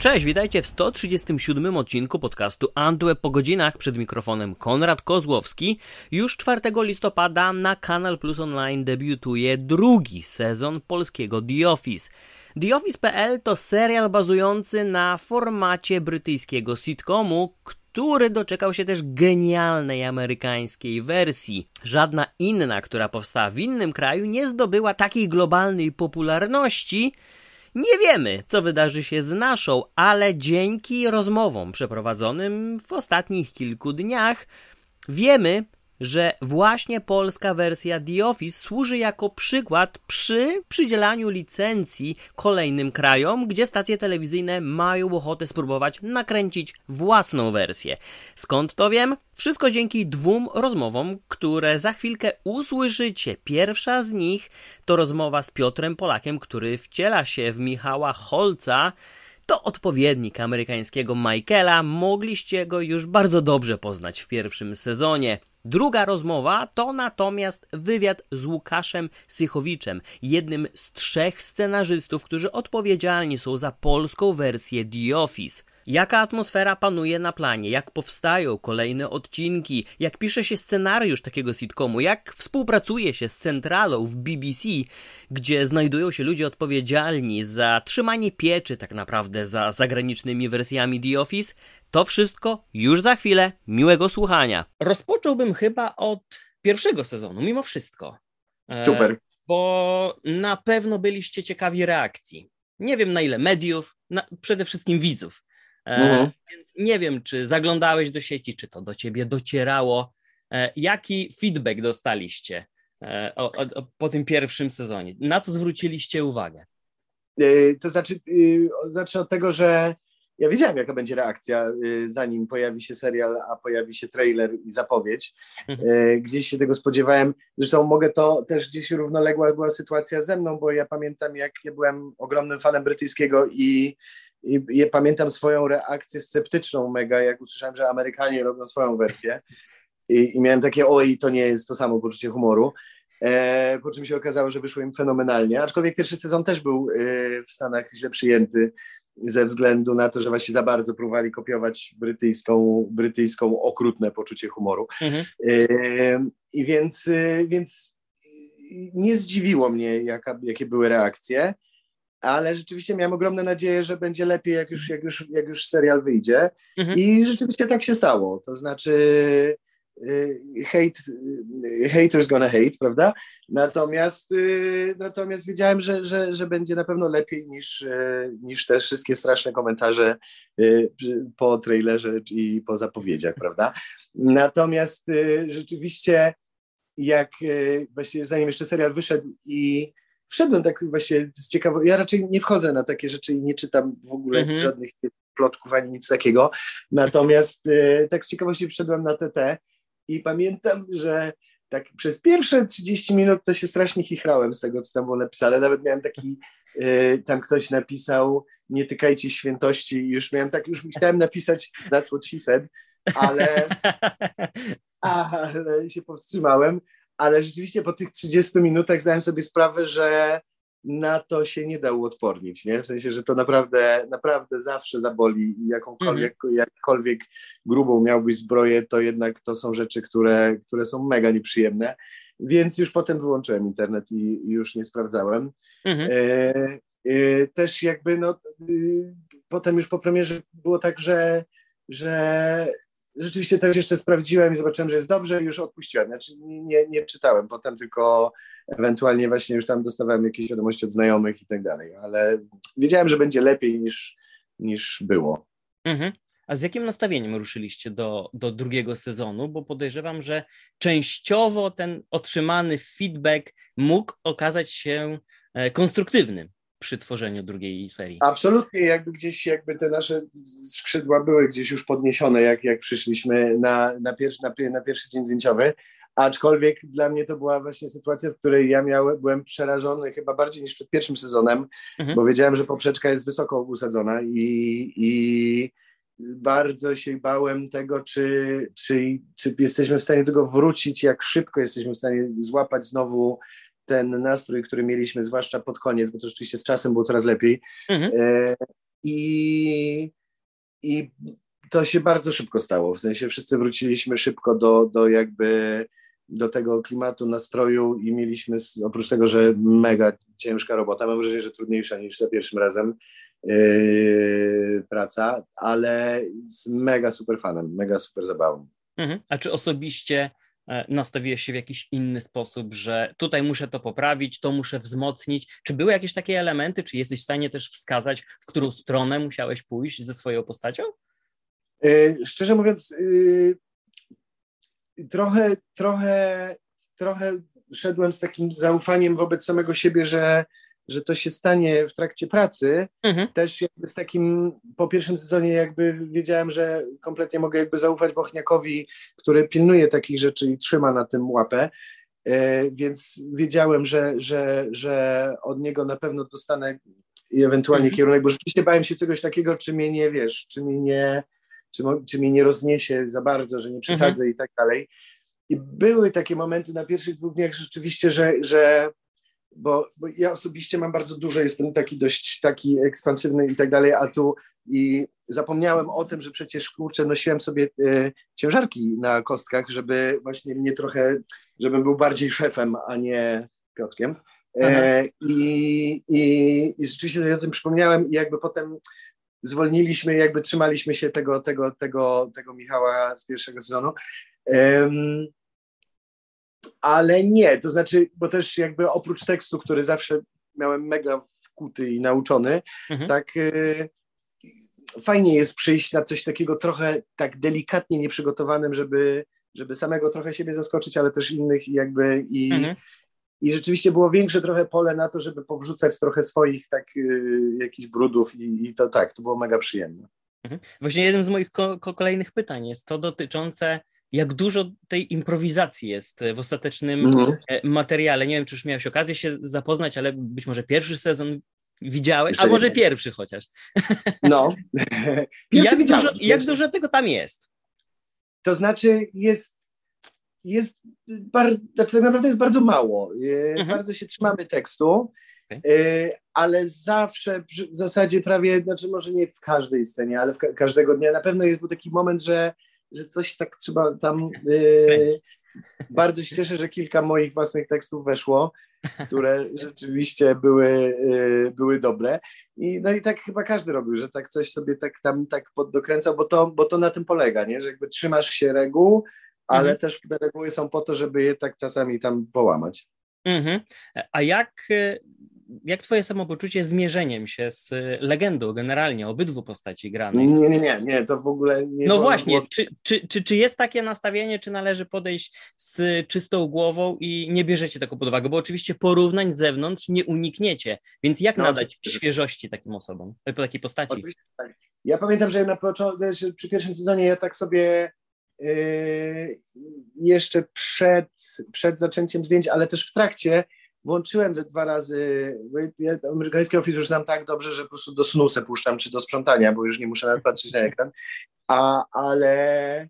Cześć, witajcie w 137 odcinku podcastu Antweb po godzinach przed mikrofonem Konrad Kozłowski. Już 4 listopada na Kanal Plus Online debiutuje drugi sezon polskiego The Office. The Office.pl to serial bazujący na formacie brytyjskiego sitcomu, który doczekał się też genialnej amerykańskiej wersji. Żadna inna, która powstała w innym kraju, nie zdobyła takiej globalnej popularności, nie wiemy, co wydarzy się z naszą, ale dzięki rozmowom przeprowadzonym w ostatnich kilku dniach wiemy, że właśnie polska wersja The Office służy jako przykład przy przydzielaniu licencji kolejnym krajom, gdzie stacje telewizyjne mają ochotę spróbować nakręcić własną wersję. Skąd to wiem? Wszystko dzięki dwóm rozmowom, które za chwilkę usłyszycie. Pierwsza z nich to rozmowa z Piotrem Polakiem, który wciela się w Michała Holca, to odpowiednik amerykańskiego Michaela, mogliście go już bardzo dobrze poznać w pierwszym sezonie. Druga rozmowa to natomiast wywiad z Łukaszem Sychowiczem, jednym z trzech scenarzystów, którzy odpowiedzialni są za polską wersję The Office. Jaka atmosfera panuje na planie, jak powstają kolejne odcinki, jak pisze się scenariusz takiego sitcomu, jak współpracuje się z centralą w BBC, gdzie znajdują się ludzie odpowiedzialni za trzymanie pieczy tak naprawdę za zagranicznymi wersjami The Office, to wszystko już za chwilę. Miłego słuchania. Rozpocząłbym chyba od pierwszego sezonu, mimo wszystko. E, Super. Bo na pewno byliście ciekawi reakcji. Nie wiem na ile mediów, na, przede wszystkim widzów. E, mhm. Więc nie wiem, czy zaglądałeś do sieci, czy to do ciebie docierało. E, jaki feedback dostaliście e, o, o, po tym pierwszym sezonie? Na co zwróciliście uwagę? To znaczy, zacznę od tego, że ja wiedziałem, jaka będzie reakcja, zanim pojawi się serial, a pojawi się trailer i zapowiedź. Mhm. Gdzieś się tego spodziewałem. Zresztą mogę to też gdzieś równoległa była sytuacja ze mną, bo ja pamiętam, jak ja byłem ogromnym fanem brytyjskiego i i, i pamiętam swoją reakcję sceptyczną mega, jak usłyszałem, że Amerykanie robią swoją wersję. I, i miałem takie, oj, to nie jest to samo poczucie humoru. E, po czym się okazało, że wyszło im fenomenalnie. Aczkolwiek pierwszy sezon też był e, w Stanach źle przyjęty ze względu na to, że właśnie za bardzo próbowali kopiować brytyjską, brytyjską okrutne poczucie humoru. Mhm. E, I więc, e, więc nie zdziwiło mnie, jaka, jakie były reakcje ale rzeczywiście miałem ogromne nadzieję, że będzie lepiej, jak już, jak już, jak już serial wyjdzie. Mhm. I rzeczywiście tak się stało. To znaczy, y, hate, y, haters gonna hate, prawda? Natomiast, y, natomiast wiedziałem, że, że, że będzie na pewno lepiej niż, niż te wszystkie straszne komentarze po trailerze i po zapowiedziach, prawda? Natomiast rzeczywiście, jak właśnie zanim jeszcze serial wyszedł i wszedłem tak właśnie z ciekawości. Ja raczej nie wchodzę na takie rzeczy i nie czytam w ogóle mhm. żadnych plotków ani nic takiego. Natomiast e, tak z ciekawości wszedłem na TT i pamiętam, że tak przez pierwsze 30 minut to się strasznie chichrałem z tego, co tam było napisane. Nawet miałem taki, e, tam ktoś napisał, nie tykajcie świętości. I już miałem tak, już chciałem napisać that's what she said, ale, ale się powstrzymałem ale rzeczywiście po tych 30 minutach zdałem sobie sprawę, że na to się nie da uodpornić, nie? W sensie, że to naprawdę, naprawdę zawsze zaboli i jakąkolwiek, mm -hmm. jakkolwiek grubą miałbyś zbroję, to jednak to są rzeczy, które, które są mega nieprzyjemne, więc już potem wyłączyłem internet i, i już nie sprawdzałem. Mm -hmm. e, e, też jakby no, e, potem już po premierze było tak, że, że rzeczywiście też jeszcze sprawdziłem i zobaczyłem, że jest dobrze i już odpuściłem. Znaczy nie, nie czytałem potem, tylko ewentualnie właśnie już tam dostawałem jakieś wiadomości od znajomych i tak dalej, ale wiedziałem, że będzie lepiej niż, niż było. Mhm. A z jakim nastawieniem ruszyliście do, do drugiego sezonu? Bo podejrzewam, że częściowo ten otrzymany feedback mógł okazać się e, konstruktywnym przy tworzeniu drugiej serii. Absolutnie, jakby gdzieś jakby te nasze skrzydła były gdzieś już podniesione, jak, jak przyszliśmy na, na, pierwszy, na, na pierwszy dzień zdjęciowy, aczkolwiek dla mnie to była właśnie sytuacja, w której ja miałem, byłem przerażony chyba bardziej niż przed pierwszym sezonem, mhm. bo wiedziałem, że poprzeczka jest wysoko usadzona i, i bardzo się bałem tego, czy, czy, czy jesteśmy w stanie do tego wrócić, jak szybko jesteśmy w stanie złapać znowu ten nastrój, który mieliśmy, zwłaszcza pod koniec, bo to rzeczywiście z czasem było coraz lepiej. Mhm. E, i, i to się bardzo szybko stało. W sensie wszyscy wróciliśmy szybko do, do jakby do tego klimatu, nastroju i mieliśmy, oprócz tego, że mega ciężka robota, mam wrażenie, że trudniejsza niż za pierwszym razem yy, praca, ale z mega super fanem, mega super zabawą. Mhm. A czy osobiście nastawiłeś się w jakiś inny sposób, że tutaj muszę to poprawić, to muszę wzmocnić? Czy były jakieś takie elementy, czy jesteś w stanie też wskazać, w którą stronę musiałeś pójść ze swoją postacią? Yy, szczerze mówiąc, yy, trochę, trochę, trochę szedłem z takim zaufaniem wobec samego siebie, że, że to się stanie w trakcie pracy. Mhm. Też jakby z takim, po pierwszym sezonie jakby wiedziałem, że kompletnie mogę jakby zaufać Bochniakowi, który pilnuje takich rzeczy i trzyma na tym łapę. E, więc wiedziałem, że, że, że od niego na pewno dostanę i ewentualnie mhm. kierunek, bo rzeczywiście bałem się czegoś takiego, czy mnie nie wiesz, czy mnie nie, czy, czy mnie nie rozniesie za bardzo, że nie przesadzę mhm. i tak dalej. I były takie momenty na pierwszych dwóch dniach rzeczywiście, że, że bo, bo, ja osobiście mam bardzo dużo, jestem taki dość taki ekspansywny i tak dalej, a tu i zapomniałem o tym, że przecież kurczę, nosiłem sobie e, ciężarki na kostkach, żeby właśnie mnie trochę, żebym był bardziej szefem, a nie Piotrkiem. E, i, i, I rzeczywiście sobie o tym przypomniałem i jakby potem zwolniliśmy, jakby trzymaliśmy się tego, tego, tego, tego Michała z pierwszego sezonu. Um, ale nie, to znaczy, bo też jakby oprócz tekstu, który zawsze miałem mega wkuty i nauczony, mhm. tak y, fajnie jest przyjść na coś takiego trochę tak delikatnie nieprzygotowanym, żeby, żeby samego trochę siebie zaskoczyć, ale też innych i jakby i, mhm. I rzeczywiście było większe trochę pole na to, żeby powrzucać trochę swoich tak yy, jakichś brudów i, i, to tak, to było mega przyjemne. Mhm. Właśnie jednym z moich ko kolejnych pytań jest to dotyczące jak dużo tej improwizacji jest w ostatecznym mhm. E, materiale. Nie wiem, czy już miałeś okazję się zapoznać, ale być może pierwszy sezon widziałeś, Jeszcze a może pierwszy chociaż. No. jak, dużo, jak dużo tego tam jest? To znaczy jest jest bar, znaczy tak naprawdę jest bardzo mało. E, mhm. Bardzo się trzymamy tekstu, okay. E, ale zawsze w zasadzie prawie, znaczy może nie w każdej scenie, ale w ka każdego dnia na pewno jest był taki moment, że, że coś tak trzeba tam. Okay. Bardzo się cieszę, że kilka moich własnych tekstów weszło, które rzeczywiście były, e, były dobre. I, no i tak chyba każdy robił, że tak coś sobie tak tam tak poddokręcał, bo to, bo to na tym polega, nie? że jakby trzymasz się reguł, ale mhm. też te reguły są po to, żeby je tak czasami tam połamać. Mhm. A jak, jak twoje samopoczucie z mierzeniem się z legendą generalnie obydwu postaci granych? Nie, nie, nie, nie to w ogóle nie. No właśnie, było... czy, czy, czy, czy jest takie nastawienie, czy należy podejść z czystą głową i nie bierzecie tego pod uwagę? Bo oczywiście porównań z zewnątrz nie unikniecie, więc jak no, nadać oczywiście. świeżości takim osobom, po takiej postaci? Tak. Ja pamiętam, że na początku, przy pierwszym sezonie ja tak sobie Yy, jeszcze przed, przed zaczęciem zdjęć, ale też w trakcie włączyłem ze dwa razy, ja amerykański Office już znam tak dobrze, że po prostu do snu se puszczam, czy do sprzątania, bo już nie muszę nawet patrzeć na ekran, a, ale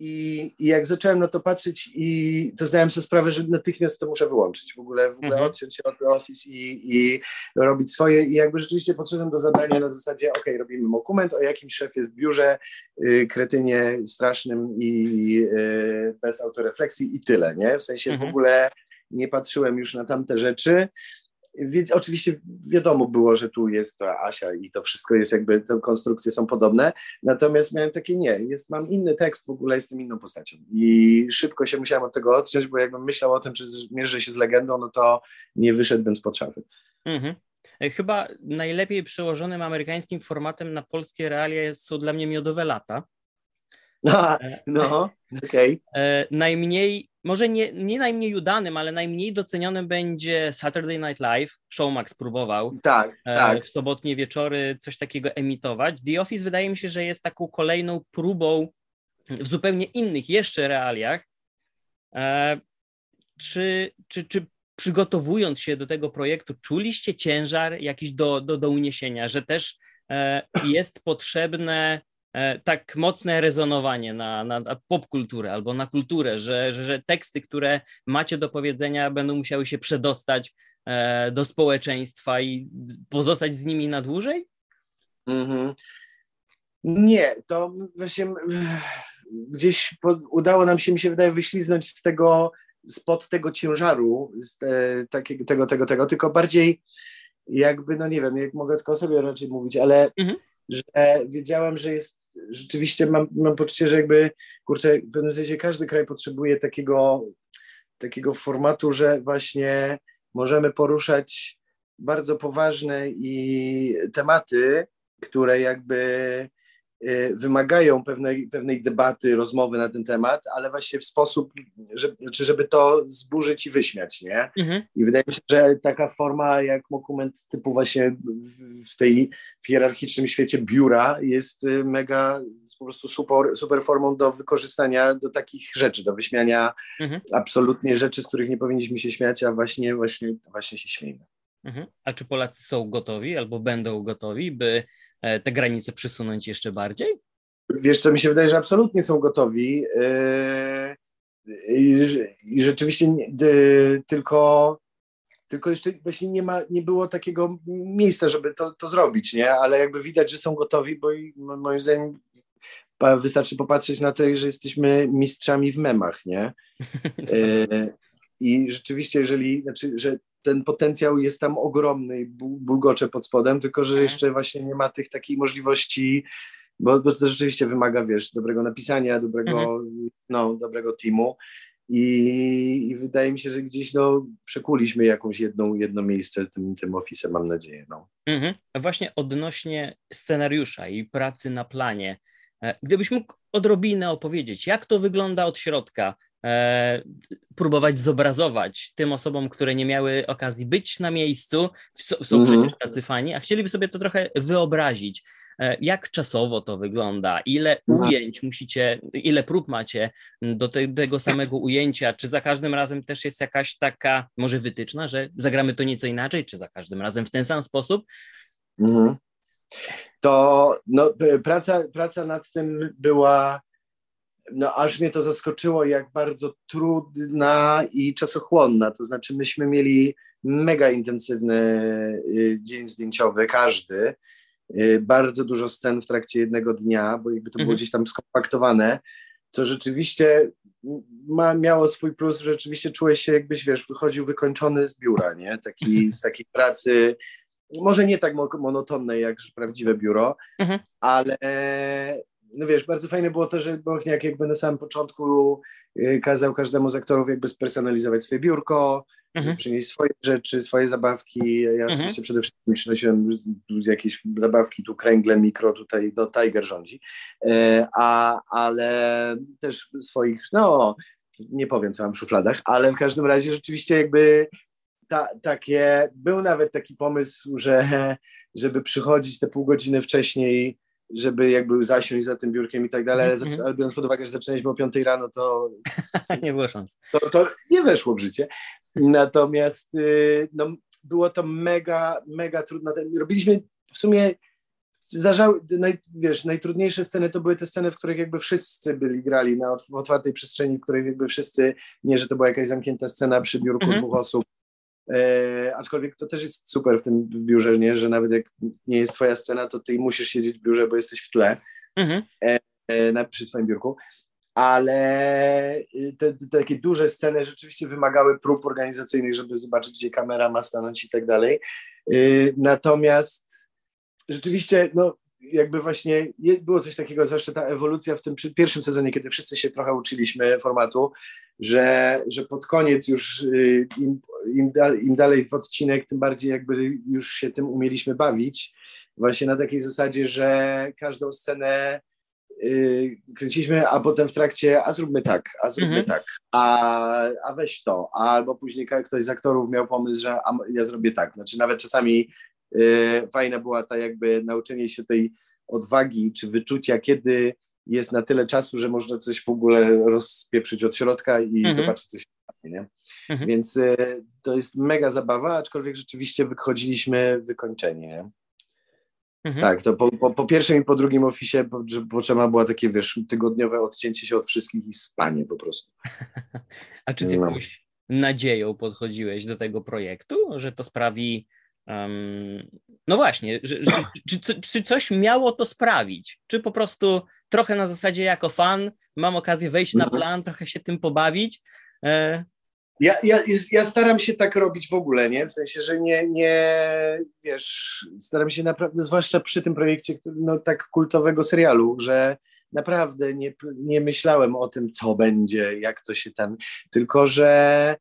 i, I, jak zacząłem na to patrzeć i to zdałem sobie sprawę, że natychmiast to muszę wyłączyć, w ogóle, w ogóle mhm. odciąć się od Office i, i robić swoje i jakby rzeczywiście podszedłem do zadania na zasadzie, ok, robimy dokument o jakimś szefie w biurze, yy, kretynie strasznym i yy, bez autorefleksji i tyle, nie? W sensie mhm. w ogóle nie patrzyłem już na tamte rzeczy więc oczywiście wiadomo było, że tu jest to Asia i to wszystko jest jakby, te konstrukcje są podobne, natomiast miałem takie nie, jest, mam inny tekst, w ogóle jestem inną postacią i szybko się musiałem od tego odciąć, bo jakbym myślał o tym, czy mierzy się z legendą, no to nie wyszedłbym spod szafy. Mhm. E, chyba najlepiej przełożonym amerykańskim formatem na polskie realia są dla mnie miodowe lata. No, no okej. Okay. Najmniej może nie, nie najmniej udanym, ale najmniej docenionym będzie Saturday Night Live. Showmax próbował tak, e, tak. w sobotnie wieczory coś takiego emitować. The Office wydaje mi się, że jest taką kolejną próbą w zupełnie innych jeszcze realiach. E, czy, czy, czy przygotowując się do tego projektu, czuliście ciężar jakiś do, do, do uniesienia, że też e, jest potrzebne tak mocne rezonowanie na, na, na popkulturę albo na kulturę, że, że, że, teksty, które macie do powiedzenia, będą musiały się przedostać e, do społeczeństwa i pozostać z nimi na dłużej? Mhm. Nie, to właśnie gdzieś po, udało nam się, mi się wydaje, wyśliznąć z tego, spod tego ciężaru, z takiego, tego, tego, tego, tylko bardziej jakby, no nie wiem, jak mogę tylko o sobie raczej mówić, ale mhm. Że wiedziałem, że jest, rzeczywiście mam, mam poczucie, że jakby, kurczę, w pewnym sensie każdy kraj potrzebuje takiego, takiego formatu, że właśnie możemy poruszać bardzo poważne i tematy, które jakby wymagają pewnej, pewnej debaty, rozmowy na ten temat, ale właśnie w sposób, żeby, znaczy żeby to zburzyć i wyśmiać, nie? Mhm. I wydaje mi się, że taka forma jak dokument typu właśnie w, w tej w hierarchicznym świecie biura jest y, mega jest po prostu super, super formą do wykorzystania do takich rzeczy, do wyśmiania mhm. absolutnie rzeczy, z których nie powinniśmy się śmiać, a właśnie, właśnie, właśnie się śmiejemy. Mhm. A czy Polacy są gotowi albo będą gotowi, by E, te granice przysunąć jeszcze bardziej? Wiesz co, mi się wydaje, że absolutnie są gotowi e, i rzeczywiście tylko tylko jeszcze właśnie nie, ma, nie było takiego miejsca, żeby to, to zrobić, nie? Ale jakby widać, że są gotowi, bo moim zdaniem wystarczy popatrzeć na to, że jesteśmy mistrzami w memach, nie? E, I rzeczywiście, jeżeli, znaczy, że ten potencjał jest tam ogromny i bulgocze pod spodem, tylko że mhm. jeszcze właśnie nie ma tych takich możliwości, bo, bo to rzeczywiście wymaga, wiesz, dobrego napisania, dobrego, mhm. no, dobrego teamu. I, I, wydaje mi się, że gdzieś no, przekuliśmy jakąś jedną, jedno miejsce tym, tym ofisem, mam nadzieję. No. Mhm. Właśnie odnośnie scenariusza i pracy na planie, e, gdybyś mógł odrobinę opowiedzieć, jak to wygląda od środka, próbować zobrazować tym osobom, które nie miały okazji być na miejscu, są mhm. przecież tacy fani, a chcieliby sobie to trochę wyobrazić. E, jak czasowo to wygląda? Ile no. ujęć musicie, ile prób macie do te, tego samego ujęcia? Czy za każdym razem też jest jakaś taka, może wytyczna, że zagramy to nieco inaczej, czy za każdym razem w ten sam sposób? Mhm. To no, praca, praca nad tym była no aż mnie to zaskoczyło, jak bardzo trudna i czasochłonna. To znaczy, myśmy mieli mega intensywny y, dzień zdjęciowy, każdy. Y, bardzo dużo scen w trakcie jednego dnia, bo jakby to było mhm. gdzieś tam skompaktowane, co rzeczywiście ma, miało swój plus, że rzeczywiście czułeś się, jakbyś wiesz, wychodził wykończony z biura, nie? Taki, mhm. z takiej pracy, może nie tak monotonnej jak prawdziwe biuro, mhm. ale no wiesz, bardzo fajne było to, że Bochniak jakby na samym początku y, kazał każdemu z aktorów jakby spersonalizować swoje biurko, mhm. przynieść swoje rzeczy, swoje zabawki. Ja mhm. oczywiście przede wszystkim przynosiłem jakieś zabawki, tu kręgle, mikro, tutaj no Tiger rządzi, e, a, ale też swoich, no nie powiem co mam w szufladach, ale w każdym razie rzeczywiście jakby ta, takie, był nawet taki pomysł, że żeby przychodzić te pół godziny wcześniej żeby jakby zasiąść za tym biurkiem i tak dalej, ale, mm -hmm. ale biorąc pod uwagę, że zaczynaliśmy o 5 rano, to nie było szans. To, to, nie weszło w życie. Natomiast y, no, było to mega, mega trudne. Robiliśmy w sumie zażał, naj, wiesz, najtrudniejsze sceny to były te sceny, w których jakby wszyscy byli grali na w otwartej przestrzeni, w której jakby wszyscy, nie, że to była jakaś zamknięta scena przy biurku mm -hmm. dwóch osób, E, aczkolwiek to też jest super w tym biurze, nie? że nawet jak nie jest twoja scena, to ty musisz siedzieć w biurze, bo jesteś w tle mhm. e, e, na, przy swoim biurku. Ale y, te, te, takie duże sceny rzeczywiście wymagały prób organizacyjnych, żeby zobaczyć, gdzie kamera ma stanąć i tak dalej. Y, natomiast rzeczywiście, no, jakby właśnie było coś takiego, zwłaszcza ta ewolucja w tym pierwszym sezonie, kiedy wszyscy się trochę uczyliśmy formatu, że, że pod koniec już y, im, im, im dalej w odcinek, tym bardziej jakby już się tym umieliśmy bawić. Właśnie na takiej zasadzie, że każdą scenę yy, kręciliśmy, a potem w trakcie, a zróbmy tak, a zróbmy mhm. tak, a, a weź to, albo później ktoś z aktorów miał pomysł, że a, ja zrobię tak. Znaczy nawet czasami fajna była ta jakby nauczenie się tej odwagi czy wyczucia, kiedy jest na tyle czasu, że można coś w ogóle rozpieprzyć od środka i mhm. zobaczyć, co się stanie. Nie? Mhm. Więc y, to jest mega zabawa, aczkolwiek rzeczywiście wychodziliśmy wykończenie. Mhm. Tak, to po, po, po, pierwszym i po drugim ofisie że potrzeba była takie, wiesz, tygodniowe odcięcie się od wszystkich i spanie po prostu. A czy z no. jakąś no. nadzieją podchodziłeś do tego projektu, że to sprawi no właśnie, że, że, czy, czy, coś miało to sprawić? Czy po prostu trochę na zasadzie jako fan mam okazję wejść na mhm. plan, trochę się tym pobawić? E... Ja, ja, ja staram się tak robić w ogóle, nie? W sensie, że nie, nie wiesz, staram się naprawdę, zwłaszcza przy tym projekcie no, tak kultowego serialu, że naprawdę nie, nie myślałem o tym, co będzie, jak to się tam, tylko że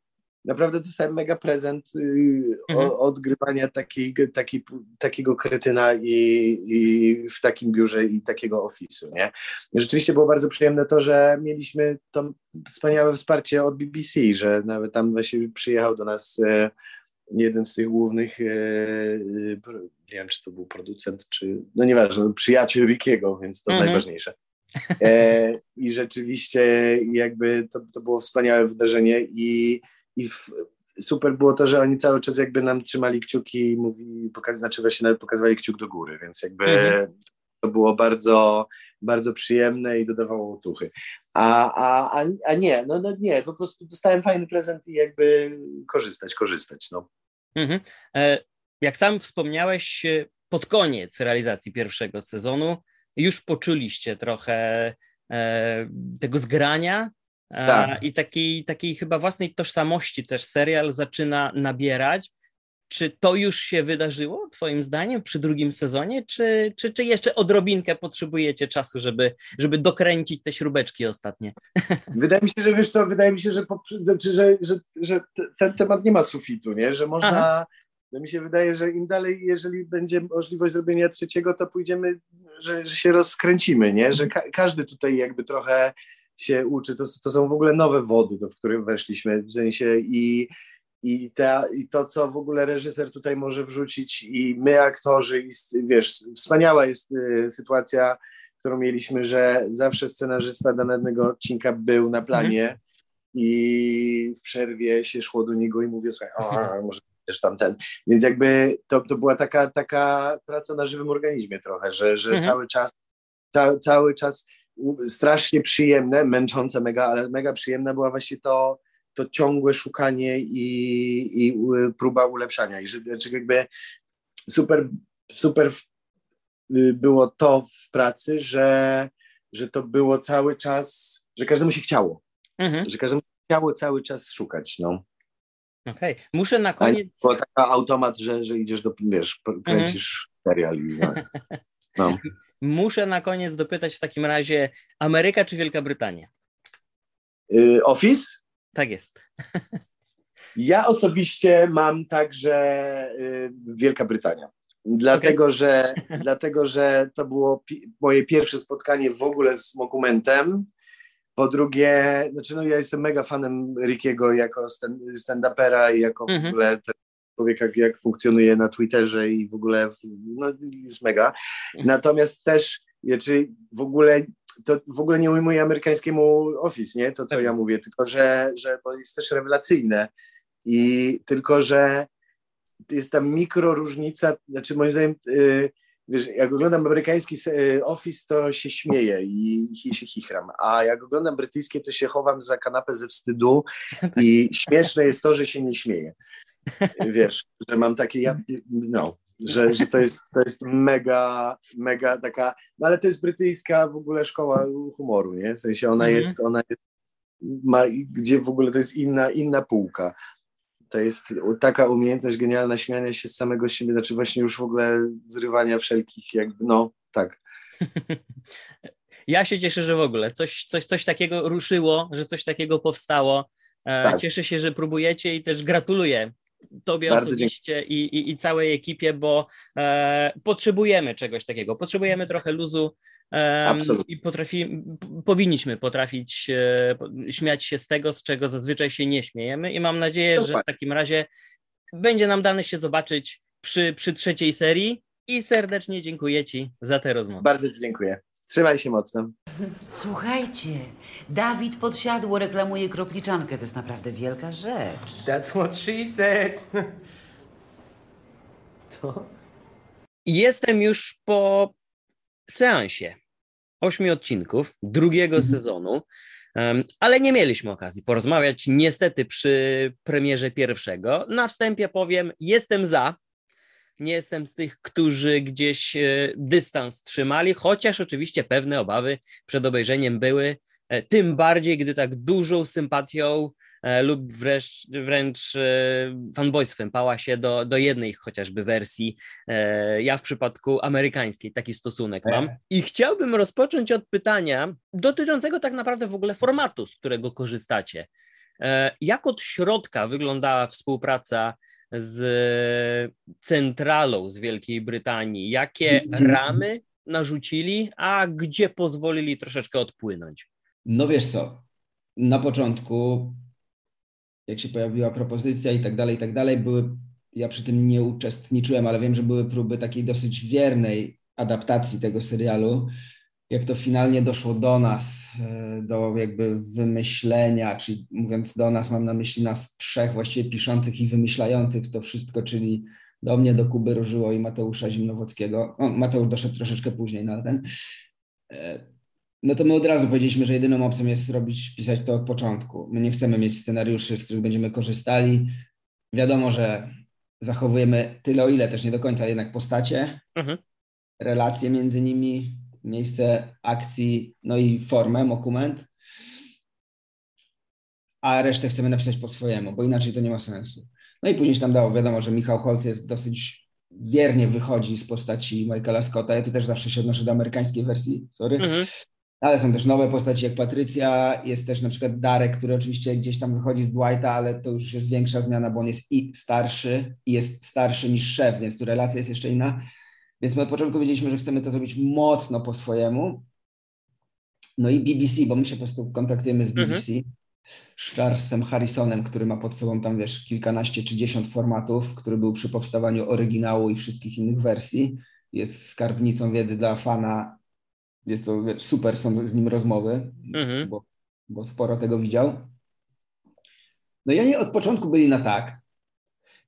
naprawdę dostałem mega prezent y, mhm. odgrywania takiej, takiej, takiego kretyna i, i, w takim biurze i takiego ofisu, nie? Rzeczywiście było bardzo przyjemne to, że mieliśmy to wspaniałe wsparcie od BBC, że nawet tam właśnie przyjechał do nas e, jeden z tych głównych, e, e, nie wiem, czy to był producent, czy, no nieważne, przyjaciel Rickiego, więc to mhm. najważniejsze. I rzeczywiście jakby to, to było wspaniałe wydarzenie i i w, super było to, że oni cały czas jakby nam trzymali kciuki i mówi, pokaz, znaczy właśnie nawet pokazywali kciuk do góry, więc jakby mhm. to było bardzo, bardzo przyjemne i dodawało otuchy. A, a, a, a nie, no, no nie, po prostu dostałem fajny prezent i jakby korzystać, korzystać, no. Mhm. E, jak sam wspomniałeś, e, pod koniec realizacji pierwszego sezonu już poczuliście trochę e, tego zgrania, tak. I takiej, takiej chyba własnej tożsamości też serial zaczyna nabierać. Czy to już się wydarzyło, Twoim zdaniem, przy drugim sezonie, czy, czy, czy jeszcze odrobinkę potrzebujecie czasu, żeby, żeby dokręcić te śrubeczki ostatnie? Wydaje mi się, że wiesz co, wydaje mi się, że, znaczy, że, że, że ten temat nie ma sufitu, nie? że można. Aha. Mi się wydaje, że im dalej, jeżeli będzie możliwość zrobienia trzeciego, to pójdziemy, że, że się rozkręcimy, nie? Że ka każdy tutaj jakby trochę się uczy, to, to są w ogóle nowe wody, do, które weszliśmy, w sensie i, i, ta, i to, co w ogóle reżyser tutaj może wrzucić i my aktorzy, i, wiesz, wspaniała jest y, sytuacja, którą mieliśmy, że zawsze scenarzysta danego odcinka był na planie mhm. i w przerwie się szło do niego i mówię, słuchaj, o, mhm. może też tamten. Więc jakby to, to była taka, taka praca na żywym organizmie trochę, że, że mhm. cały czas ca, cały czas strasznie przyjemne, męczące mega, ale mega przyjemne była właśnie to, to ciągłe szukanie i, i próba ulepszania. I że, że jakby super, super było to w pracy, że, że to było cały czas, że każdemu się chciało. Mhm. Że każdemu się chciało cały czas szukać. No. Okej, okay. muszę na koniec. To taki automat, że, że idziesz do, wiesz, kręcisz mhm. serial i no. Muszę na koniec dopytać w takim razie, Ameryka czy Wielka Brytania? Yy, Office? Tak jest. Ja osobiście mam także yy, Wielka Brytania. Dlatego, okay. że, dlatego, że to było pi moje pierwsze spotkanie w ogóle z dokumentem. Po drugie, znaczy no ja jestem mega fanem Rickiego jako stand-upera i jako mm -hmm. w ogóle człowieka, jak funkcjonuje na Twitterze i w ogóle no, jest mega. Natomiast też, czy w ogóle to w ogóle nie ujmuje amerykańskiemu Office, nie? To, co tak. ja mówię, tylko że, że bo jest też rewelacyjne i tylko, że jest tam mikro różnica, znaczy moim zdaniem yy, wiesz, jak oglądam amerykański y, Office, to się śmieję i, i się chichram, a jak oglądam brytyjskie, to się chowam za kanapę ze wstydu i śmieszne jest to, że się nie śmieję wiesz, że mam takie, ja, no, że, że to, jest, to jest mega, mega taka, no ale to jest brytyjska w ogóle szkoła humoru, nie? W sensie ona mhm. jest, ona jest, ma, gdzie w ogóle to jest inna, inna półka. To jest taka umiejętność genialna śmiania się z samego siebie, znaczy właśnie już w ogóle zrywania wszelkich jakby, no, tak. Ja się cieszę, że w ogóle coś, coś, coś takiego ruszyło, że coś takiego powstało. E, tak. Cieszę się, że próbujecie i też gratuluję Tobie Bardzo osobiście i, i, i, całej ekipie, bo e, potrzebujemy czegoś takiego. Potrzebujemy trochę luzu e, i potrafi, powinniśmy potrafić e, śmiać się z tego, z czego zazwyczaj się nie śmiejemy. I mam nadzieję, Super. że w takim razie będzie nam dane się zobaczyć przy, przy trzeciej serii. I serdecznie dziękuję Ci za tę rozmowę. Bardzo Ci dziękuję. Trzymaj się mocno. Słuchajcie, Dawid podsiadło reklamuje kropliczankę. To jest naprawdę wielka rzecz. That's what she said. to? Jestem już po seansie ośmiu odcinków drugiego mhm. sezonu, um, ale nie mieliśmy okazji porozmawiać niestety przy premierze pierwszego. Na wstępie powiem, jestem za, nie jestem z tych, którzy gdzieś e, dystans trzymali, chociaż oczywiście pewne obawy przed obejrzeniem były, e, tym bardziej, gdy tak dużą sympatią e, lub wręcz, wręcz fanboystwem pała się do, do jednej chociażby wersji. Ja w przypadku amerykańskiej taki stosunek mam. I chciałbym rozpocząć od pytania dotyczącego tak naprawdę w ogóle formatu, z którego korzystacie. Jak od środka wyglądała współpraca z centralą z Wielkiej Brytanii? Jakie ramy narzucili, a gdzie pozwolili troszeczkę odpłynąć? No wiesz co, na początku, jak się pojawiła propozycja i tak dalej, i tak dalej, były, ja przy tym nie uczestniczyłem, ale wiem, że były próby takiej dosyć wiernej adaptacji tego serialu jak to finalnie doszło do nas, e, do jakby wymyślenia, czyli mówiąc do nas, mam na myśli nas trzech właściwie piszących i wymyślających to wszystko, czyli do mnie, do Kuby Różyło i Mateusza Zimnowockiego. O, Mateusz doszedł troszeczkę później na ten. E, no to my od razu powiedzieliśmy, że jedyną opcją jest robić, pisać to od początku. My nie chcemy mieć scenariuszy, z których będziemy korzystali. Wiadomo, że zachowujemy tyle, o ile też nie do końca jednak postacie, mhm. relacje między nimi, miejsce akcji, no i formę, dokument, a resztę chcemy napisać po swojemu, bo inaczej to nie ma sensu. No i później się tam dało, wiadomo, że Michał Holc jest dosyć wiernie wychodzi z postaci Michaela Scotta. Ja tu też zawsze się odnoszę do amerykańskiej wersji, sorry. Mhm. Ale są też nowe postaci jak Patrycja, jest też na przykład Darek, który oczywiście gdzieś tam wychodzi z Dwighta, ale to już jest większa zmiana, bo on jest i starszy, i jest starszy niż szef, więc tu relacja jest jeszcze inna. Więc my od początku wiedzieliśmy, że chcemy to zrobić mocno po swojemu. No i BBC, bo my się po prostu kontaktujemy z BBC, mhm. z Charlesem Harrisonem, który ma pod sobą tam, wiesz, kilkanaście czy dziesiąt formatów, który był przy powstawaniu oryginału i wszystkich innych wersji. Jest skarbnicą wiedzy dla fana. Jest to wiesz, super, są z nim rozmowy, mhm. bo, bo sporo tego widział. No i oni od początku byli na tak,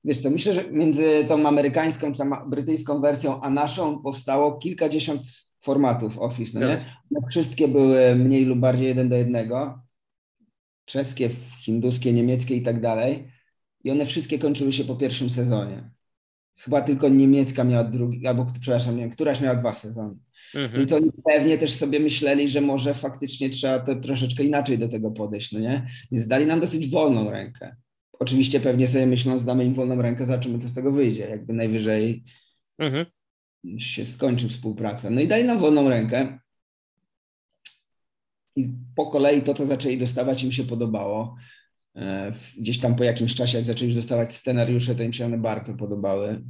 Wiesz co, myślę, że między tą amerykańską, czy tam brytyjską wersją, a naszą powstało kilkadziesiąt formatów Office, no nie? One wszystkie były mniej lub bardziej jeden do jednego. Czeskie, hinduskie, niemieckie i tak dalej. I one wszystkie kończyły się po pierwszym sezonie. Chyba tylko niemiecka miała drugi, albo przepraszam, nie wiem, któraś miała dwa sezony. Mhm. I to oni pewnie też sobie myśleli, że może faktycznie trzeba to troszeczkę inaczej do tego podejść, no nie? Więc dali nam dosyć wolną rękę oczywiście pewnie sobie myślą, zdamy im wolną rękę, zobaczymy, co z tego wyjdzie. Jakby najwyżej mhm. się skończy współpraca. No i dali nam wolną rękę. I po kolei to, co zaczęli dostawać, im się podobało. E, gdzieś tam po jakimś czasie, jak zaczęli już dostawać scenariusze, to im się one bardzo podobały.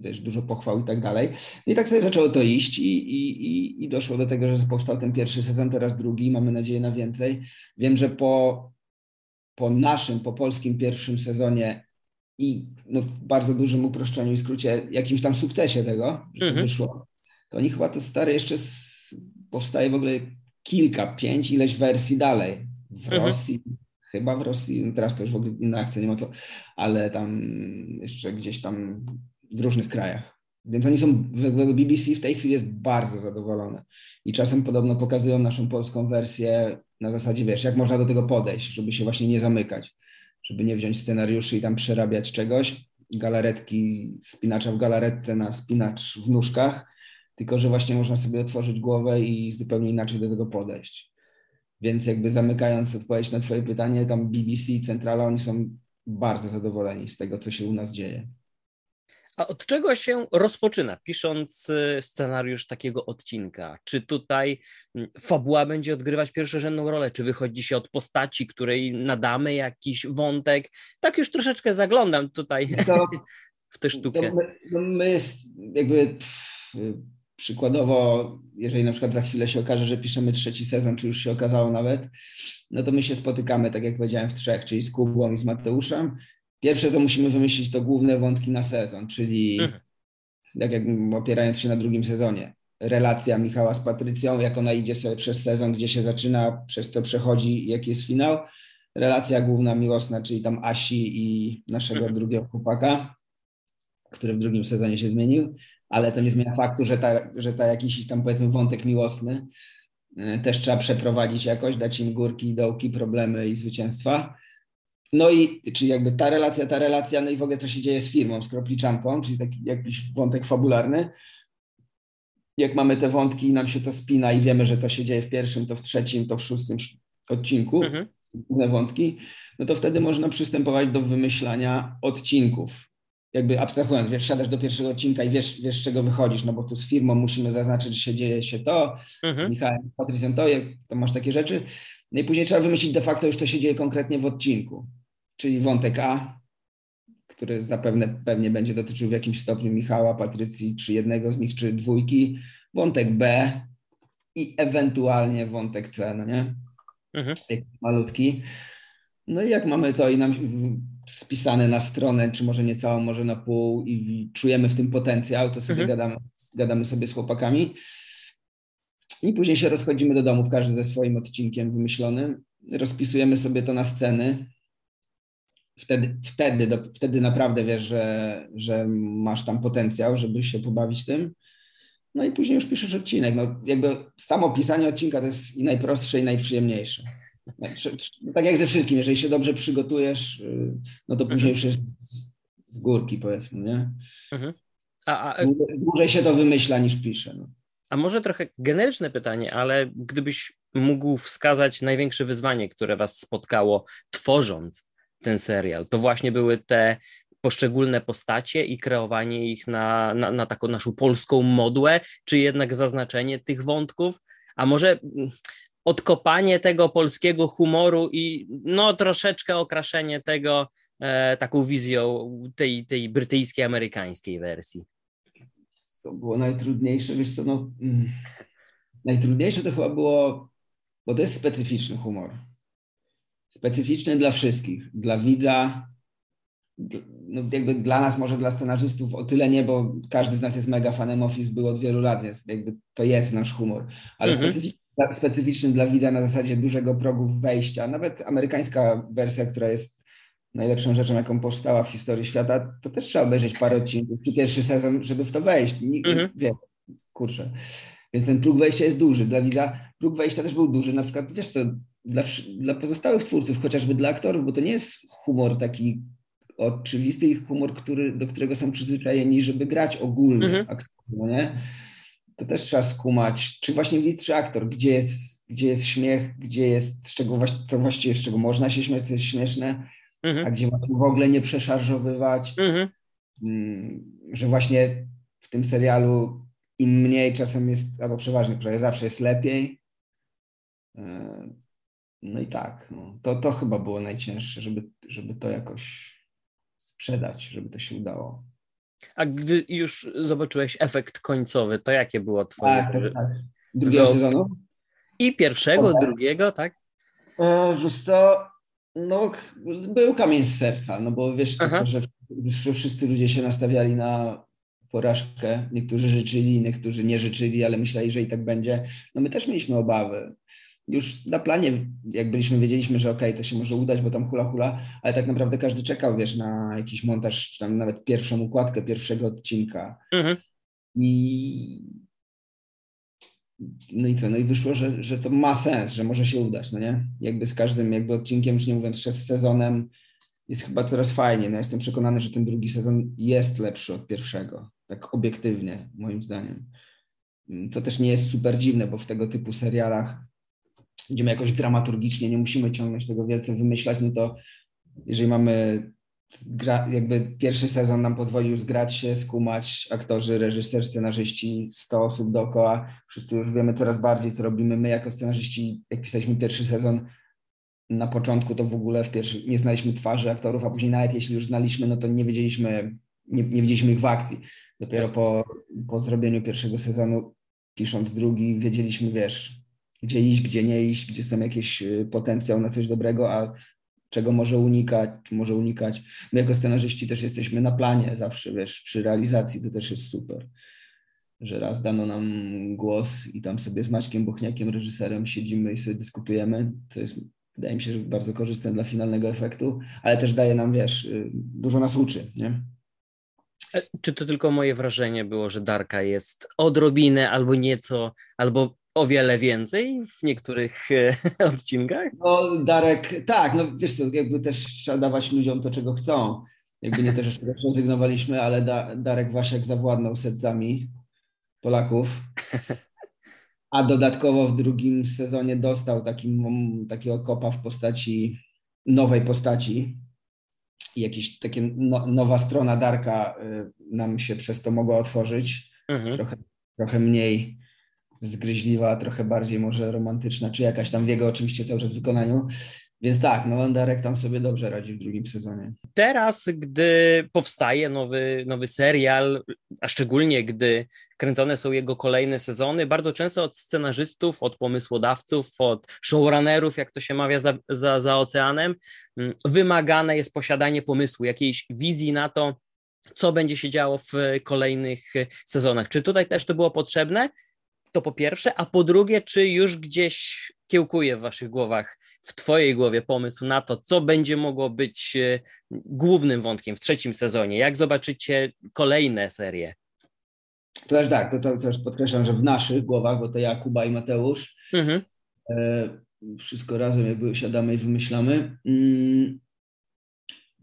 Wiesz, dużo pochwał i tak dalej. No I tak sobie zaczęło to iść i, i, i doszło do tego, że powstał ten pierwszy sezon, teraz drugi. Mamy nadzieję na więcej. Wiem, że po po naszym, po polskim pierwszym sezonie i no, w bardzo dużym uproszczeniu i skrócie, jakimś tam sukcesie tego, że to mhm. wyszło, to oni chyba to stare jeszcze z, powstaje w ogóle kilka, pięć, ileś wersji dalej. W mhm. Rosji, chyba w Rosji, no teraz to już w ogóle inna akcja, nie ma to, ale tam jeszcze gdzieś tam w różnych krajach. Więc oni są, BBC w tej chwili jest bardzo zadowolone. I czasem podobno pokazują naszą polską wersję na zasadzie, wiesz, jak można do tego podejść, żeby się właśnie nie zamykać, żeby nie wziąć scenariuszy i tam przerabiać czegoś, galaretki, spinacza w galaretce na spinacz w nóżkach, tylko że właśnie można sobie otworzyć głowę i zupełnie inaczej do tego podejść. Więc jakby zamykając odpowiedź na twoje pytanie, tam BBC, Centrala, oni są bardzo zadowoleni z tego, co się u nas dzieje. A od czego się rozpoczyna, pisząc y, scenariusz takiego odcinka? Czy tutaj mm, fabuła będzie odgrywać pierwszorzędną rolę? Czy wychodzi się od postaci, której nadamy jakiś wątek? Tak już troszeczkę zaglądam tutaj to, w tę sztukę. No my, no my jakby przykładowo, jeżeli na przykład za chwilę się okaże, że piszemy trzeci sezon, czy już się okazało nawet, no to my się spotykamy, tak jak powiedziałem, w trzech, czyli z Kubą i z Mateuszem Pierwsze, co musimy wymyślić, to główne wątki na sezon, czyli mhm. tak jak opierając się na drugim sezonie. Relacja Michała z Patrycją, jak ona idzie sobie przez sezon, gdzie się zaczyna, przez co przechodzi, jaki jest finał. Relacja główna miłosna, czyli tam Asi i naszego mhm. drugiego chłopaka, który w drugim sezonie się zmienił, ale to nie zmienia faktu, że ta, że ta jakiś tam powiedzmy wątek miłosny e, też trzeba przeprowadzić jakoś, dać im górki, dołki, problemy i zwycięstwa. No i czyli jakby ta relacja, ta relacja, no i w ogóle co się dzieje z firmą, z kropliczanką, czyli taki jakiś wątek fabularny. Jak mamy te wątki i nam się to spina i wiemy, że to się dzieje w pierwszym, to w trzecim, to w szóstym odcinku, mhm. główne wątki, no to wtedy można przystępować do wymyślania odcinków. Jakby abstrahując, wiesz, siadasz do pierwszego odcinka i wiesz, wiesz z czego wychodzisz, no bo tu z firmą musimy zaznaczyć, że się dzieje się to, mhm. z Michałem, Patrycją to, jak tam masz takie rzeczy. No i później trzeba wymyślić de facto już to się dzieje konkretnie w odcinku, czyli wątek A, który zapewne pewnie będzie dotyczył w jakimś stopniu Michała, Patrycji, czy jednego z nich, czy dwójki, wątek B i ewentualnie wątek C, no nie? Mhm. Malutki. No i jak mamy to i nam spisane na stronę, czy może nie całą, może na pół i czujemy w tym potencjał, to sobie mhm. gadamy, gadamy sobie z chłopakami. I później się rozchodzimy do domów, każdy ze swoim odcinkiem wymyślonym. Rozpisujemy sobie to na sceny. Wtedy, wtedy, do, wtedy naprawdę wiesz, że, że masz tam potencjał, żeby się pobawić tym. No i później już piszesz odcinek. No, jakby samo pisanie odcinka to jest i najprostsze, i najprzyjemniejsze. Tak jak ze wszystkim, jeżeli się dobrze przygotujesz, y, no to później mhm. już jest z górki, powiedzmy, nie? Mhm. A, a... Dłużej się to wymyśla niż pisze. No. A może trochę generyczne pytanie, ale gdybyś mógł wskazać największe wyzwanie, które was spotkało tworząc ten serial, to właśnie były te poszczególne postacie i kreowanie ich na, na, na taką naszą polską modłę, czy jednak zaznaczenie tych wątków, a może mm, odkopanie tego polskiego humoru i no troszeczkę okraszenie tego e, taką wizją tej, tej brytyjskiej, amerykańskiej wersji. To było najtrudniejsze, wiesz co, no, mm, najtrudniejsze to chyba było, bo to jest specyficzny humor. Specyficzny dla wszystkich, dla widza, no jakby dla nas, może dla scenarzystów o tyle nie, bo każdy z nas jest mega fanem Office, był od wielu lat, więc jakby to jest nasz humor, ale mhm. specyficzny, specyficzny dla widza na zasadzie dużego progu wejścia, nawet amerykańska wersja, która jest najlepszą rzeczą, jaką powstała w historii świata, to też trzeba obejrzeć parę odcinków, czy pierwszy sezon, żeby w to wejść. Nikt mhm. wie, kurczę. Więc ten próg wejścia jest duży. Dla widza próg wejścia też był duży. Na przykład, wiesz co, dla, dla pozostałych twórców, chociażby dla aktorów, bo to nie jest humor taki oczywisty ich humor, który, do którego są przyzwyczajeni, żeby grać ogólnie mhm. aktorów, no nie? To też trzeba skumać, czy właśnie widz, czy aktor, gdzie jest, gdzie jest śmiech, gdzie jest, z czego, co właściwie, z czego można się śmiać, co jest śmieszne, mhm. a gdzie można w ogóle nie przeszarżowywać. Mhm. Mm, że właśnie w tym serialu im mniej czasem jest, albo przeważnie, prawie zawsze jest lepiej. No i tak, no, to, to chyba było najcięższe, żeby, żeby to jakoś sprzedać, żeby to się udało. A gdy już zobaczyłeś efekt końcowy, to jakie było twoje... Tak, tak, tak. Drugiego sezonu? I pierwszego, drugiego, tak? E, wiesz co, no, był kamień z serca, no bo wiesz, to, że, że wszyscy ludzie się nastawiali na porażkę. Niektórzy życzyli, niektórzy nie życzyli, ale myśleli, że i tak będzie. No my też mieliśmy obawy. Już na planie, jak byliśmy, wiedzieliśmy, że okej, okay, to się może udać, bo tam hula hula, ale tak naprawdę każdy czekał, wiesz, na jakiś montaż, czy tam nawet pierwszą układkę pierwszego odcinka. Mhm. I no i co, no i wyszło, że, że to ma sens, że może się udać, no nie? Jakby z każdym jakby odcinkiem, już nie mówiąc z sezonem, jest chyba coraz fajnie. No jestem przekonany, że ten drugi sezon jest lepszy od pierwszego, tak obiektywnie, moim zdaniem. To też nie jest super dziwne, bo w tego typu serialach, gdzie my jakoś dramaturgicznie nie musimy ciągnąć tego wielce wymyślać, no to jeżeli mamy gra, jakby pierwszy sezon nam pozwolił zgrać się, skumać aktorzy, reżyser, scenarzyści, 100 osób dookoła. Wszyscy już wiemy coraz bardziej, co robimy. My jako scenarzyści, jak pisaliśmy pierwszy sezon, na początku to w ogóle w pierwszy, nie znaliśmy twarzy aktorów, a później nawet jeśli już znaliśmy, no to nie wiedzieliśmy, nie, nie widzieliśmy ich w akcji. Dopiero po, po zrobieniu pierwszego sezonu, pisząc drugi, wiedzieliśmy, wiesz, gdzie iść, gdzie nie iść, gdzie są jakieś y, potencjał na coś dobrego, a czego może unikać, czy może unikać. My jako scenarzyści też jesteśmy na planie zawsze, wiesz, przy realizacji to też jest super, że raz dano nam głos i tam sobie z Maćkiem Bochniakiem, reżyserem, siedzimy i sobie dyskutujemy, co jest, wydaje mi się, że bardzo korzystne dla finalnego efektu, ale też daje nam, wiesz, y, dużo nas uczy, nie? E, czy to tylko moje wrażenie było, że Darka jest odrobinę albo nieco, albo o wiele więcej w niektórych e, odcinkach? No Darek, tak, no wiesz co, jakby też trzeba dawać ludziom to, czego chcą. Jakby nie też jeszcze zrezygnowaliśmy, ale da, Darek Waszek zawładnął sercami Polaków. A dodatkowo w drugim sezonie dostał taki, takiego kopa w postaci nowej postaci. I jakieś takie no, nowa strona Darka y, nam się przez to mogła otworzyć. Mhm. Trochę, trochę mniej zgryźliwa, trochę bardziej może romantyczna, czy jakaś tam w jego oczywiście cały czas wykonaniu. Więc tak, no Darek tam sobie dobrze radzi w drugim sezonie. Teraz, gdy powstaje nowy, nowy serial, a szczególnie gdy kręcone są jego kolejne sezony, bardzo często od scenarzystów, od pomysłodawców, od showrunnerów, jak to się mawia za, za, za oceanem, mm, wymagane jest posiadanie pomysłu, jakiejś wizji na to, co będzie się działo w kolejnych sezonach. Czy tutaj też to było potrzebne? To po pierwsze, a po drugie, czy już gdzieś kiełkuje w waszych głowach, w twojej głowie pomysł na to, co będzie mogło być e, głównym wątkiem w trzecim sezonie? Jak zobaczycie kolejne serie? To też tak, to, to też podkreślam, że w naszych głowach, bo to ja, Kuba i Mateusz, mhm. e, wszystko razem jakby siadamy i wymyślamy. Mm,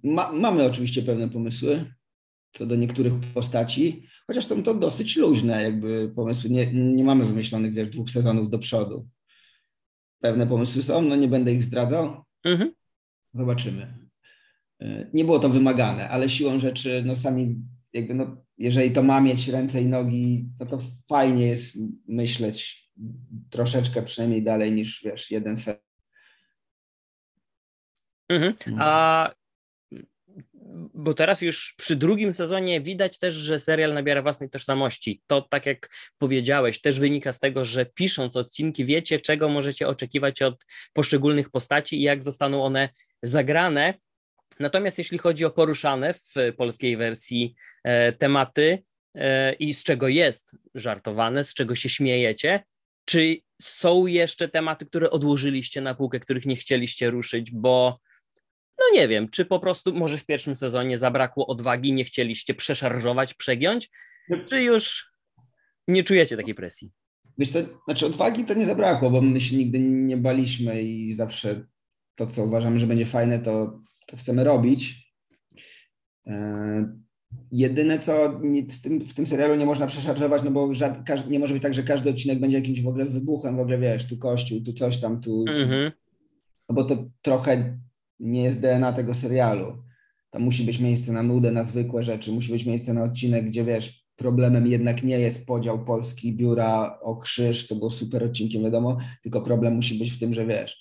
ma, mamy oczywiście pewne pomysły co do niektórych postaci, chociaż są to dosyć luźne jakby pomysły. Nie, nie mamy wymyślonych wiesz, dwóch sezonów do przodu. Pewne pomysły są, no nie będę ich zdradzał. Mhm. Zobaczymy. E, nie było to wymagane, ale siłą rzeczy, no sami jakby, no, jeżeli to ma mieć ręce i nogi, no to fajnie jest myśleć troszeczkę przynajmniej dalej niż, wiesz, jeden set. Mhm. No. A bo teraz już przy drugim sezonie widać też, że serial nabiera własnej tożsamości. To, tak jak powiedziałeś, też wynika z tego, że pisząc odcinki wiecie, czego możecie oczekiwać od poszczególnych postaci i jak zostaną one zagrane. Natomiast jeśli chodzi o poruszane w polskiej wersji e, tematy e, i z czego jest żartowane, z czego się śmiejecie, czy są jeszcze tematy, które odłożyliście na półkę, których nie chcieliście ruszyć, bo no nie wiem, czy po prostu może w pierwszym sezonie zabrakło odwagi, nie chcieliście przeszarżować, przegiąć, czy już nie czujecie takiej presji? Wiesz, to znaczy odwagi to nie zabrakło, bo my się nigdy nie baliśmy i zawsze to, co uważamy, że będzie fajne, to, to chcemy robić. E, jedyne, co w tym, w tym serialu nie można przeszarżować, no bo żad, nie może być tak, że każdy odcinek będzie jakimś w ogóle wybuchem, w ogóle wiesz, tu kościół, tu coś tam, tu... Mm-hmm. No bo to trochę nie jest DNA tego serialu. Tam musi być miejsce na nudę, na zwykłe rzeczy, musi być miejsce na odcinek, gdzie wiesz, problemem jednak nie jest podział Polski, biura o krzyż, to było super odcinkiem, wiadomo, tylko problem musi być w tym, że wiesz,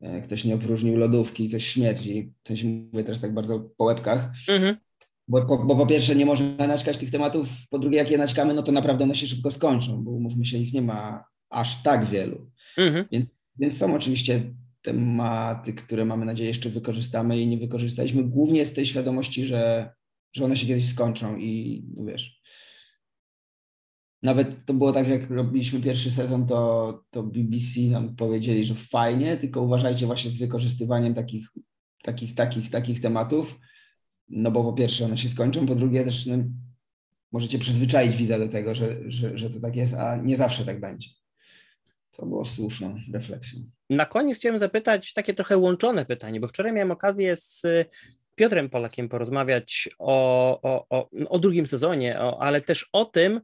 e, ktoś nie opróżnił lodówki, coś śmierdzi, coś mówię teraz tak bardzo po łebkach, mhm. bo, bo, bo, po pierwsze nie można naćkać tych tematów, po drugie jak je naćkamy, no to naprawdę one się szybko skończą, bo umówmy się, ich nie ma aż tak wielu. Mhm. Więc, więc są oczywiście tematy, które mamy nadzieję jeszcze wykorzystamy i nie wykorzystaliśmy, głównie z tej świadomości, że, że one się kiedyś skończą i no wiesz. Nawet to było tak, jak robiliśmy pierwszy sezon, to, to BBC nam powiedzieli, że fajnie, tylko uważajcie właśnie z wykorzystywaniem takich, takich, takich, takich tematów, no bo po pierwsze one się skończą, po drugie też no, możecie przyzwyczaić widza do tego, że, że, że to tak jest, a nie zawsze tak będzie. To było słuszną refleksją. Na koniec chciałem zapytać takie trochę łączone pytanie, bo wczoraj miałem okazję z Piotrem Polakiem porozmawiać o, o, o, o drugim sezonie, o, ale też o tym,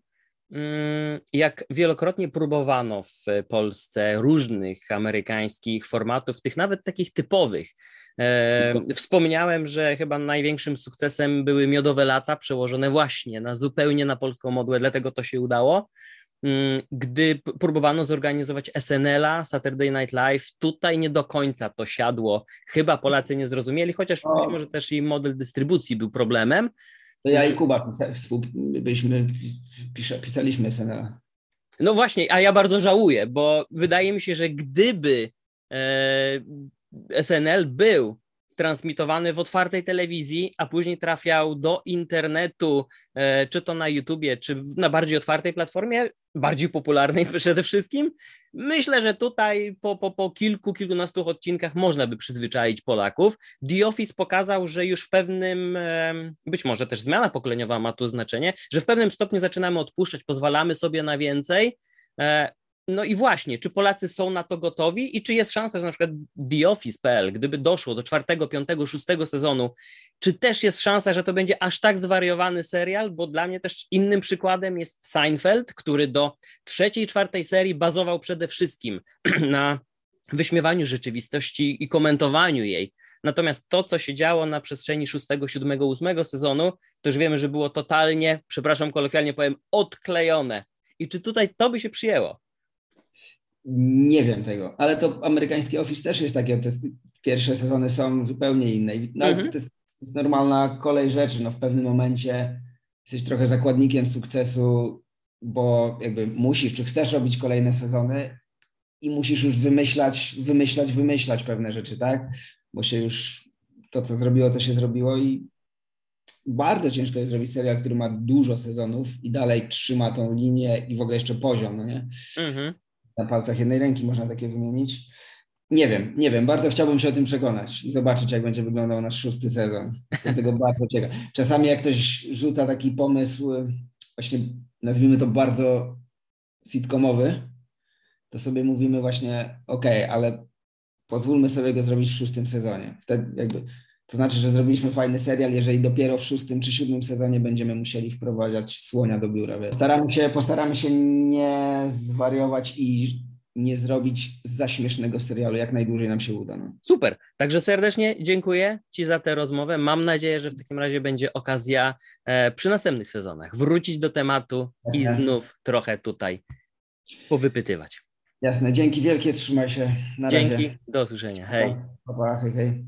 mm, jak wielokrotnie próbowano w Polsce różnych amerykańskich formatów, tych nawet takich typowych. E, wspomniałem, że chyba największym sukcesem były miodowe lata, przełożone właśnie na zupełnie na polską modłę, dlatego to się udało. Mm, gdy próbowano zorganizować SNL-a, Saturday Night Live, tutaj nie do końca to siadło. Chyba Polacy nie zrozumieli, chociaż o. być może też i model dystrybucji był problemem. To ja i Kuba byliśmy, pisaliśmy SNL-a. No właśnie, a ja bardzo żałuję, bo wydaje mi się, że gdyby e, SNL był transmitowany w otwartej telewizji, a później trafiał do internetu, e, czy to na YouTubie, czy na bardziej otwartej platformie, bardziej popularnej przede wszystkim. Myślę, że tutaj po, po, po kilku, kilkunastu odcinkach można by przyzwyczaić Polaków. The Office pokazał, że już w pewnym, być może też zmiana pokoleniowa ma tu znaczenie, że w pewnym stopniu zaczynamy odpuszczać, pozwalamy sobie na więcej. No i właśnie, czy Polacy są na to gotowi i czy jest szansa, że na przykład The Office.pl, gdyby doszło do czwartego, piątego, szóstego sezonu, czy też jest szansa, że to będzie aż tak zwariowany serial? Bo dla mnie też innym przykładem jest Seinfeld, który do trzeciej, czwartej serii bazował przede wszystkim na wyśmiewaniu rzeczywistości i komentowaniu jej. Natomiast to, co się działo na przestrzeni szóstego, siódmego, ósmego sezonu, to już wiemy, że było totalnie, przepraszam kolokwialnie powiem, odklejone. I czy tutaj to by się przyjęło? Nie wiem tego, ale to amerykański Office też jest takie, te pierwsze sezony są zupełnie inne. No, mhm. to, jest, to, jest, normalna kolej rzeczy. No, w pewnym momencie jesteś trochę zakładnikiem sukcesu, bo jakby musisz, czy chcesz robić kolejne sezony i musisz już wymyślać, wymyślać, wymyślać pewne rzeczy, tak? Bo się już to, co zrobiło, to się zrobiło i bardzo ciężko jest zrobić serial, który ma dużo sezonów i dalej trzyma tą linię i w ogóle jeszcze poziom, no nie? Mhm na palcach jednej ręki można takie wymienić. Nie wiem, nie wiem, bardzo chciałbym się o tym przekonać i zobaczyć, jak będzie wyglądał nasz szósty sezon. Jestem tego bardzo ciekaw. Czasami jak ktoś rzuca taki pomysł, właśnie nazwijmy to bardzo sitcomowy, to sobie mówimy właśnie, ok, ale pozwólmy sobie go zrobić w szóstym sezonie. Wtedy jakby to znaczy, że zrobiliśmy fajny serial, jeżeli dopiero w szóstym czy siódmym sezonie będziemy musieli wprowadzać słonia do biura. Postaramy się, postaramy się nie zwariować i nie zrobić za śmiesznego serialu, jak najdłużej nam się uda. No. Super, także serdecznie dziękuję Ci za tę rozmowę. Mam nadzieję, że w takim razie będzie okazja e, przy następnych sezonach wrócić do tematu Jasne. i znów trochę tutaj powypytywać. Jasne, dzięki wielkie, trzymaj się. Na dzięki, razie. do usłyszenia. Hej. Pa, pa, hej, hej.